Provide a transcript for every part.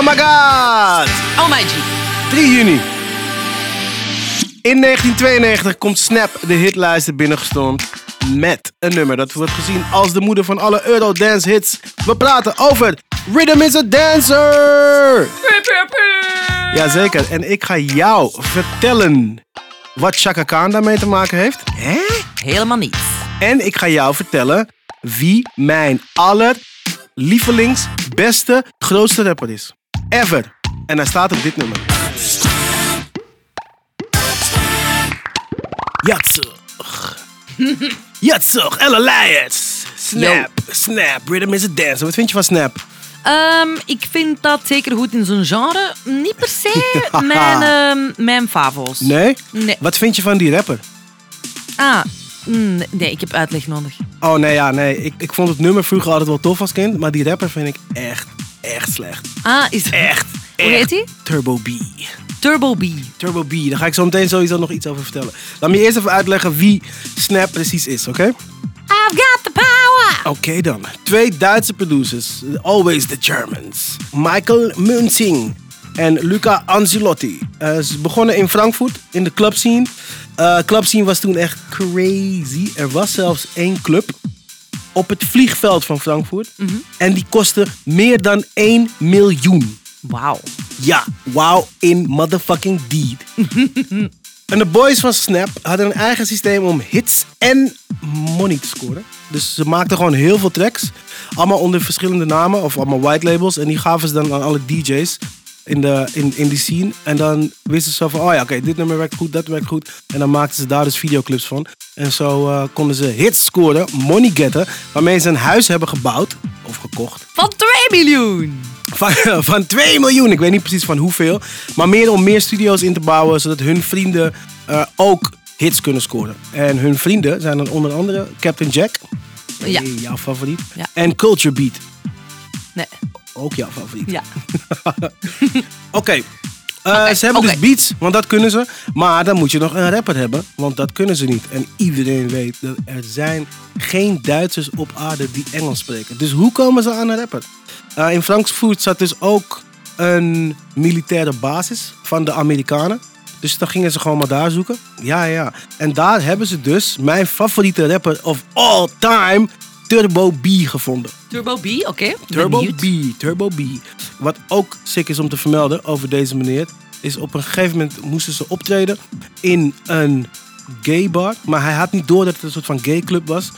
Oh my god! Oh my G. 3 juni. In 1992 komt Snap de hitlijsten binnengestormd met een nummer dat wordt gezien als de moeder van alle Eurodance hits. We praten over Rhythm is a Dancer! Jazeker, en ik ga jou vertellen wat Chaka Khan daarmee te maken heeft. Hè? Helemaal niets. En ik ga jou vertellen wie mijn allerlievelings, beste, grootste rapper is. Ever. En hij staat op dit nummer. Jatsug. Jatsug, Ella Elias. Snap, snap, rhythm is a dancer. Wat vind je van snap? Ehm, ik vind dat zeker goed in zo'n genre. Niet per se mijn, ehm, mijn favos. Nee? Nee. Wat vind je van die rapper? Ah, mm, nee, ik heb uitleg nodig. Oh nee, ja, nee. Ik, ik vond het nummer vroeger altijd wel tof als kind. Maar die rapper vind ik echt, echt slecht. Ah, is Echt, Hoe heet hij? Turbo B. Turbo B. Turbo B. Daar ga ik zo meteen sowieso nog iets over vertellen. Laat me eerst even uitleggen wie Snap precies is, oké? I've got the power. Oké dan. Twee Duitse producers. Always the Germans. Michael Munzing en Luca Ancelotti. Eh, ze begonnen in Frankfurt in de clubscene. Eh clubscene was toen echt crazy. Er was zelfs één club op het vliegveld van Frankfurt. En die kostte meer dan 1 miljoen. Wauw. Ja, wow in motherfucking deed. en de boys van Snap hadden een eigen systeem om hits en money te scoren. Dus ze maakten gewoon heel veel tracks. Allemaal onder verschillende namen of allemaal white labels. En die gaven ze dan aan alle DJ's in, de, in, in die scene. En dan wisten ze van, oh ja, oké, dit nummer werkt goed, dat werkt goed. En dan maakten ze daar dus videoclips van. En zo eh, konden ze hits scoren, money getten, waarmee ze een huis hebben gebouwd of gekocht. Van 2 miljoen. Van, van 2 miljoen. Ik weet niet precies van hoeveel. Maar meer om meer studio's in te bouwen. Zodat hun vrienden eh, ook hits kunnen scoren. En hun vrienden zijn dan onder andere Captain Jack. Ja. Jouw favoriet. Ja. En Culture Beat. Nee. Ook jouw favoriet. Ja. Oké. Eh, Oké, ze hebben dus beats, want dat kunnen ze. Maar dan moet je nog een rapper hebben, want dat kunnen ze niet. En iedereen weet dat er zijn geen Duitsers op aarde die Engels spreken. Dus hoe komen ze aan een rapper? Eh, in Frankfurt zat dus ook een militaire basis van de Amerikanen. Dus dan gingen ze gewoon maar daar zoeken. Ja, ja. En daar hebben ze dus mijn favoriete rapper of all time, Turbo B, gevonden. Turbo B, oké. Turbo. B, Turbo B. Wat ook sick is om te vermelden over deze meneer, is op een gegeven moment moesten ze optreden in een gay bar. Maar hij had niet door dat het een soort van gay club was.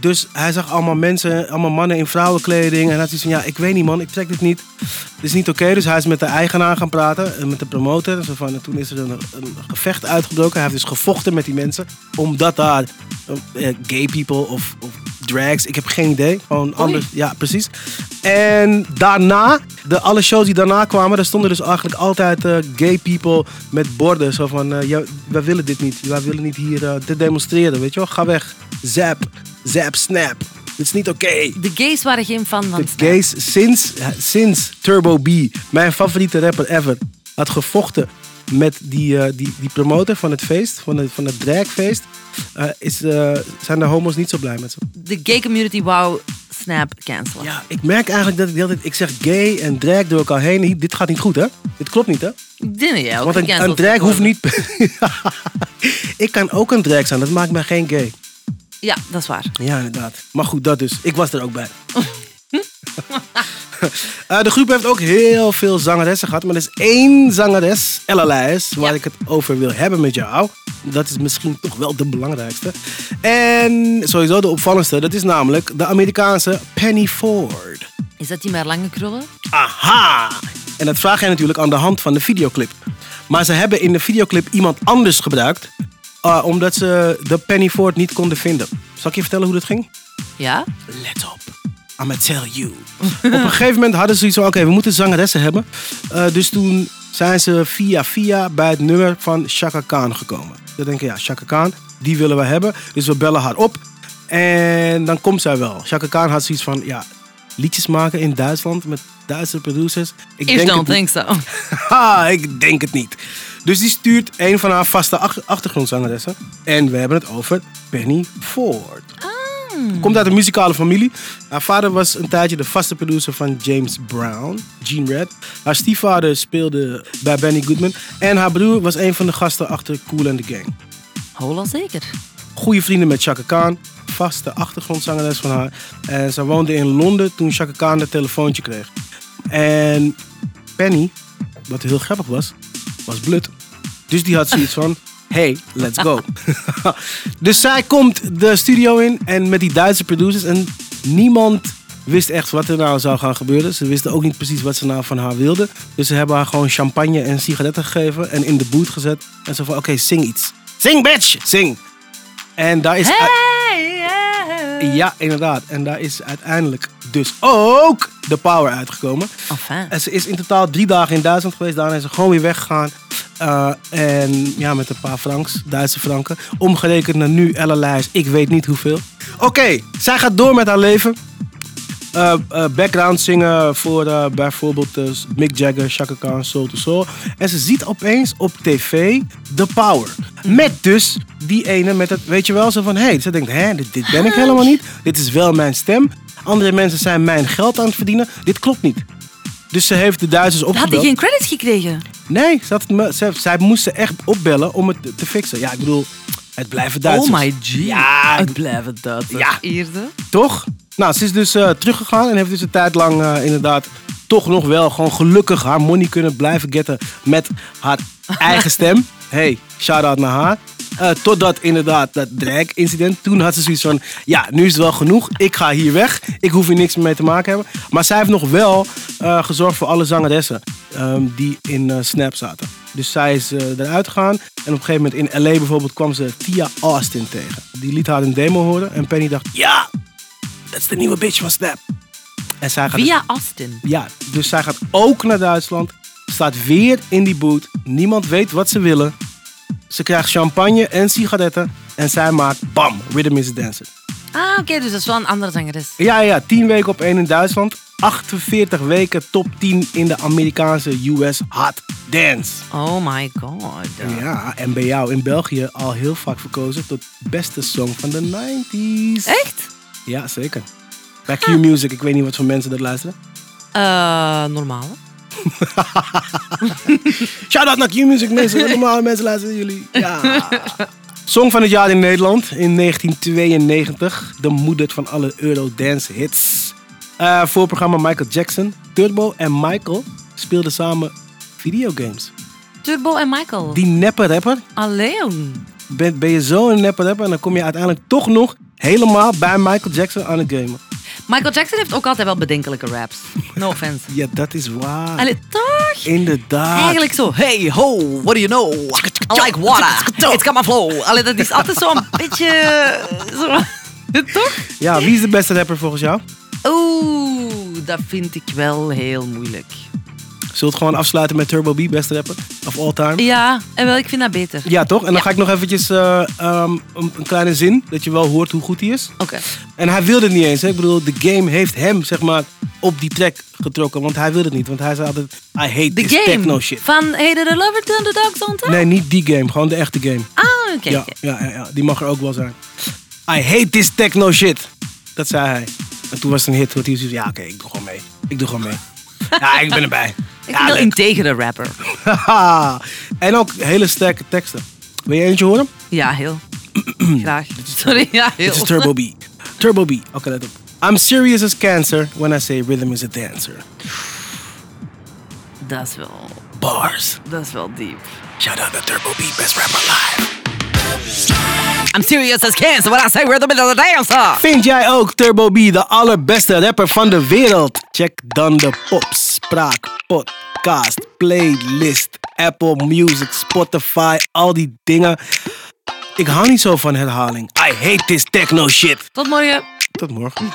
Dus hij zag allemaal mensen, allemaal mannen in vrouwenkleding. En hij had zoiets van, ja, ik weet niet man, ik trek dit niet. Dit is niet oké. Dus hij is met de eigenaar gaan praten, en met de promotor. En, zo van, en toen is er een, een gevecht uitgebroken. Hij heeft dus gevochten met die mensen. Omdat daar eh, gay people of, of drags, ik heb geen idee. Gewoon anders, ja precies. En daarna, de, alle shows die daarna kwamen, daar stonden dus eigenlijk altijd eh, gay people met borden. Zo van, eh, ja, wij willen dit niet. Wij willen niet hier eh, te demonstreren, weet je wel. Ga weg. Zap. Zap, snap. Dit is niet oké. De gays waren geen fan van De Snap. gays, sinds, sinds Turbo B, mijn favoriete rapper ever, had gevochten met die, eh, die, die promotor van het feest, van het, van het dragfeest, eh, is, eh, zijn de homo's niet zo blij met ze. De gay community wou Snap cancelen. Ja, ik merk eigenlijk dat ik de hele tijd, ik zeg gay en drag door elkaar heen. Dit gaat niet goed, hè? Dit klopt niet, hè? Dat jij ook Want een, een drag hoeft niet... ik kan ook een drag zijn, dat maakt mij geen gay. Ja, dat is waar. Ja, inderdaad. Maar goed, dat dus. Ik was er ook bij. Eh, de groep heeft ook heel veel zangeressen gehad. Maar er is één zangeres, Ella Lijs, waar Ja. ik het over wil hebben met jou. Dat is misschien toch wel de belangrijkste. En sowieso de opvallendste. Dat is namelijk de Amerikaanse Penny Ford. Is dat die met lange krullen? Aha! En dat vraag jij natuurlijk aan de hand van de videoclip. Maar ze hebben in de videoclip iemand anders gebruikt. eh, omdat ze de Penny Ford niet konden vinden. Zal ik je vertellen hoe dat ging? Ja? Let op. I'ma tell you. Op een gegeven moment hadden ze zoiets van... Oké, we moeten zangeressen hebben. Eh, dus toen zijn ze via via bij het nummer van Chaka Khan gekomen. Ze denken, ja, Chaka Khan, die willen we hebben. Dus we bellen haar op. En dan komt zij wel. Chaka Khan had zoiets van... Ja, liedjes maken in Duitsland met Duitse producers. Ik denk don't het niet. think so. Ha, ik denk het niet. Dus die stuurt een van haar vaste ach- achtergrondzangeressen. En we hebben het over Penny Ford. Komt uit een muzikale familie. Haar vader was een tijdje de vaste producer van James Brown, Gene Red. Haar stiefvader speelde bij Benny Goodman. En haar broer was een van de gasten achter Cool and the Gang. Hola zeker. Goede vrienden met Chaka Khan. Vaste achtergrondzangeres van haar. En ze woonde in Londen toen Chaka Khan het telefoontje kreeg. En Penny, wat heel grappig was, was blut. Dus die had zoiets van, hey, let's go. dus zij komt de studio in en met die Duitse producers. En niemand wist echt wat er nou zou gaan gebeuren. Ze wisten ook niet precies wat ze nou van haar wilden. Dus ze hebben haar gewoon champagne en sigaretten gegeven en in de boot gezet. En ze van, oké, zing iets. Zing, bitch! Zing! En daar is... Hey. Ja, inderdaad. En daar is uiteindelijk dus ook de power uitgekomen. Enfin. En ze is in totaal drie dagen in Duitsland geweest. Daarna is ze gewoon weer weggegaan. Eh, en ja, met een paar franks, Duitse franken. Omgerekend naar nu, Leijers, ik weet niet hoeveel. Oké, zij gaat door met haar leven. Eh, eh, background zingen voor bijvoorbeeld Mick Jagger, Chaka Khan, Soul to Soul. En ze ziet opeens op tv The Power. Met dus die ene met het, weet je wel, zo van... Hé, hey, ze denkt, hè, dit, dit ben ik helemaal niet. Dit is wel mijn stem. Andere mensen zijn mijn geld aan het verdienen. Dit klopt niet. Dus ze heeft de Duitsers Had hij opgebeld. geen credits gekregen? Nee, ze had ze, zij moesten echt opbellen om het te- fixen. Ja, ik bedoel, het blijven Duitsers. Oh my G. Ja, Het blijven dat. Ja. Eerder. Toch? Nou, ze is dus eh, teruggegaan en heeft dus een tijd lang eh, inderdaad toch nog wel gewoon gelukkig haar money kunnen blijven getten met haar eigen stem. Hey, shout-out naar haar. Eh, totdat inderdaad dat drag-incident. Toen had ze zoiets van, ja, nu is het wel genoeg. Ik ga hier weg. Ik hoef hier niks meer mee te maken hebben. Maar zij heeft nog wel eh, gezorgd voor alle zangeressen ehm, die in eh, Snap zaten. Dus zij is eruit gegaan. En op een gegeven moment in L.A. bijvoorbeeld kwam ze Tia Austin tegen. Die liet haar een demo horen. En Penny dacht, ja, dat is de nieuwe bitch van Snap. En zij gaat Via Austin. dus, ja, dus zij gaat ook naar Duitsland. Staat weer in die boot. Niemand weet wat ze willen. Ze krijgt champagne en sigaretten. En zij maakt bam, Rhythm is a Dancer. Ah, oké, dus dat is wel een andere zangeres. Ja, ja, 10 weken op 1 in Duitsland. 48 weken top 10 in de Amerikaanse US Hot Dance. Oh my god. Ja, en bij jou in België al heel vaak verkozen tot beste song van de 90s. Echt? Ja, zeker. Bij Q Music, ik weet niet wat voor mensen dat luisteren. Eh, normaal. Shout-out naar Q-Music mensen. Normale mensen luisteren jullie. Ja. Song van het jaar in Nederland in 1992. De moeder van alle Eurodance hits. Eh voor programma Michael Jackson. Turbo en Michael speelden samen videogames. Turbo en Michael. Die neppe rapper. Alleen. Ben, ben je zo een neppe rapper en dan kom je uiteindelijk toch nog helemaal bij Michael Jackson aan het gamen. Michael Jackson heeft ook altijd wel bedenkelijke raps. No offense. Ja, dat is waar. Allee, toch? Inderdaad. Eigenlijk zo, hey ho, what do you know? I like water, it's got my flow. Allee, dat is altijd zo'n beetje... Zo, toch? Ja, wie is de beste rapper volgens jou? Oeh, dat vind ik wel heel moeilijk. We het gewoon afsluiten met Turbo B, beste rapper of all time? Ja, en wel, ik vind dat beter. Ja, toch? En dan Ja. ga ik nog eventjes eh, ehm, een, een kleine zin, dat je wel hoort hoe goed hij is. Oké. En hij wilde het niet eens. Hè? Ik bedoel, de game heeft hem, zeg maar, op die track getrokken. Want hij wilde het niet. Want hij zei altijd, I hate The this game. techno shit. Van Hey the Lover to the Dogs on Top? Nee, niet die game. Gewoon de echte game. Ah, oké. Ja, oké. ja, ja, ja, die mag er ook wel zijn. I hate this techno shit. Dat zei hij. En toen was het een hit. Want hij zei, ja, oké, ik doe gewoon mee. Ik doe gewoon mee. ja, ik ben erbij. Ik wel leuk. integere rapper. En ook hele sterke teksten. Wil je eentje horen? Ja, heel. Graag. Sorry, ja, heel. Dit is Turbo B. Turbo B. Oké, let op. I'm serious as cancer when I say rhythm is a dancer. Dat is wel... Bars. Dat is wel diep. Shout out naar Turbo B, best rapper live. I'm serious as cancer when I say we're the middle of the dancer. Vind jij ook Turbo B de allerbeste rapper van de wereld? Check dan de Popspraak podcast playlist. Apple Music, Spotify, al die dingen. Ik hou niet zo van herhaling. I hate this techno shit. Tot morgen. Tot morgen.